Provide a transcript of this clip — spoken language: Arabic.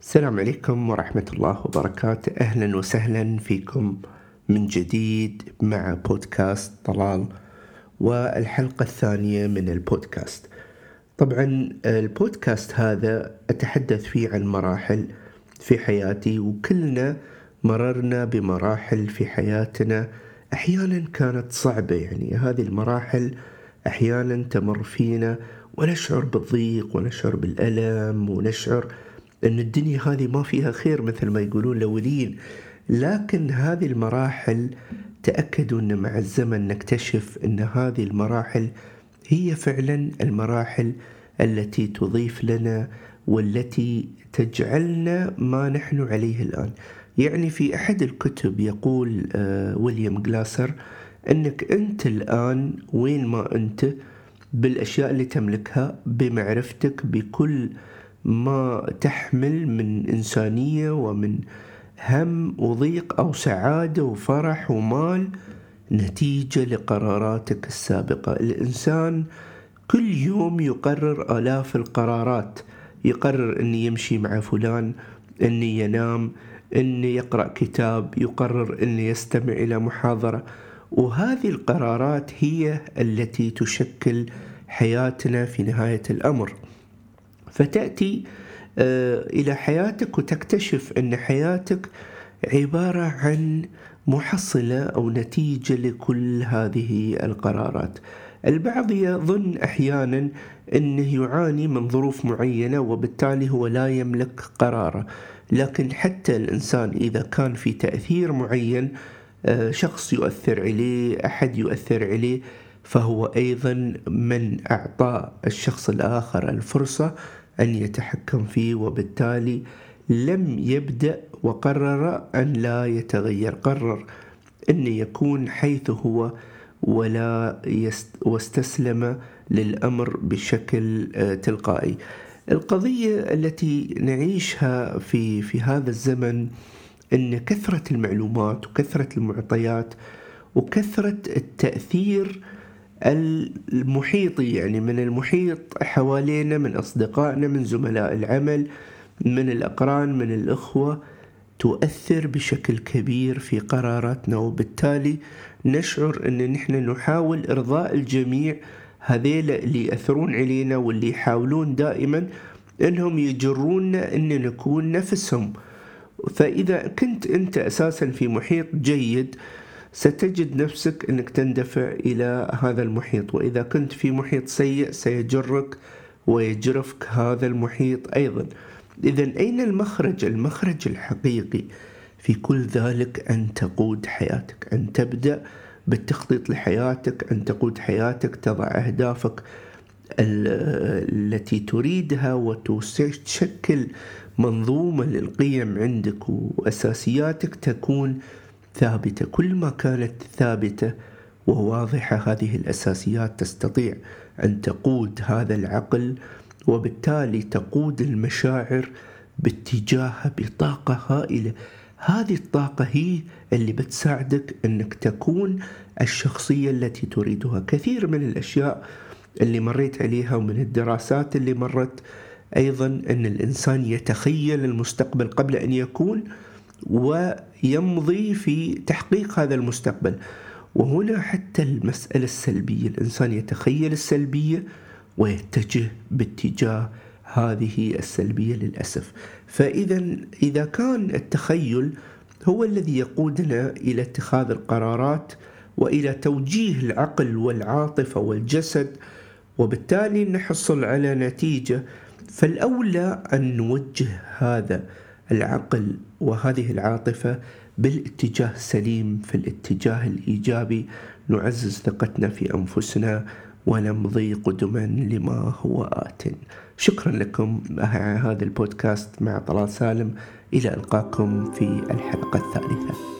السلام عليكم ورحمة الله وبركاته. أهلا وسهلا فيكم من جديد مع بودكاست طلال والحلقة الثانية من البودكاست. طبعا البودكاست هذا أتحدث فيه عن مراحل في حياتي وكلنا مررنا بمراحل في حياتنا. أحيانا كانت صعبة يعني هذه المراحل أحيانا تمر فينا ونشعر بالضيق ونشعر بالألم ونشعر أن الدنيا هذه ما فيها خير مثل ما يقولون الأولين لكن هذه المراحل تأكدوا أن مع الزمن نكتشف أن هذه المراحل هي فعلا المراحل التي تضيف لنا والتي تجعلنا ما نحن عليه الآن. يعني في أحد الكتب يقول آه ويليام جلاسر أنك أنت الآن وين ما أنت بالأشياء اللي تملكها بمعرفتك بكل ما تحمل من إنسانية ومن هم وضيق أو سعادة وفرح ومال نتيجة لقراراتك السابقة. الإنسان كل يوم يقرر آلاف القرارات. يقرر أني يمشي مع فلان أني ينام أني يقرأ كتاب يقرر أني يستمع إلى محاضرة. وهذه القرارات هي التي تشكل حياتنا في نهاية الأمر. فتأتي آه، إلى حياتك وتكتشف أن حياتك عبارة عن محصلة أو نتيجة لكل هذه القرارات. البعض يظن أحيانا أنه يعاني من ظروف معينة وبالتالي هو لا يملك قرارة. لكن حتى الإنسان إذا كان في تأثير معين شخص يؤثر عليه أحد يؤثر عليه فهو أيضا من أعطى الشخص الآخر الفرصة أن يتحكم فيه وبالتالي لم يبدأ وقرر أن لا يتغير. قرر أن يكون حيث هو ولا يست واستسلم للأمر بشكل آه، تلقائي. القضية التي نعيشها في في هذا الزمن أن كثرة المعلومات وكثرة المعطيات وكثرة التأثير المحيطي يعني من المحيط حوالينا من أصدقائنا من زملاء العمل من الأقران من الأخوة تؤثر بشكل كبير في قراراتنا. وبالتالي نشعر أن نحن نحاول إرضاء الجميع هذيل اللي يأثرون علينا واللي يحاولون دائما أنهم يجرونا أن نكون نفسهم فإذا كنت أنت أساسا في محيط جيد ستجد نفسك أنك تندفع إلى هذا المحيط. وإذا كنت في محيط سيء سيجرك ويجرفك هذا المحيط أيضا. إذا أين المخرج؟ المخرج الحقيقي. في كل ذلك أن تقود حياتك أن تبدأ بالتخطيط لحياتك أن تقود حياتك تضع أهدافك التي تريدها وتشكل منظومة للقيم عندك وأساسياتك تكون ثابتة. كل ما كانت ثابتة وواضحة هذه الأساسيات تستطيع أن تقود هذا العقل وبالتالي تقود المشاعر باتجاهها بطاقة هائلة. هذه الطاقة هي اللي بتساعدك أنك تكون الشخصية التي تريدها. كثير من الأشياء اللي مريت عليها ومن الدراسات اللي مرت أيضا أن الإنسان يتخيل المستقبل قبل أن يكون ويمضي في تحقيق هذا المستقبل. وهنا حتى المسألة السلبية الإنسان يتخيل السلبية ويتجه باتجاه هذه السلبية للأسف. فإذا إذا كان التخيل هو الذي يقودنا إلى اتخاذ القرارات وإلى توجيه العقل والعاطفة والجسد وبالتالي نحصل على نتيجة فالأولى أن نوجه هذا العقل وهذه العاطفة بالاتجاه السليم في الاتجاه الإيجابي. نعزز ثقتنا في أنفسنا ونمضي قدما لما هو آت. شكرا لكم هذا البودكاست مع طلال سالم. إلى ألقاكم في الحلقة الثالثة.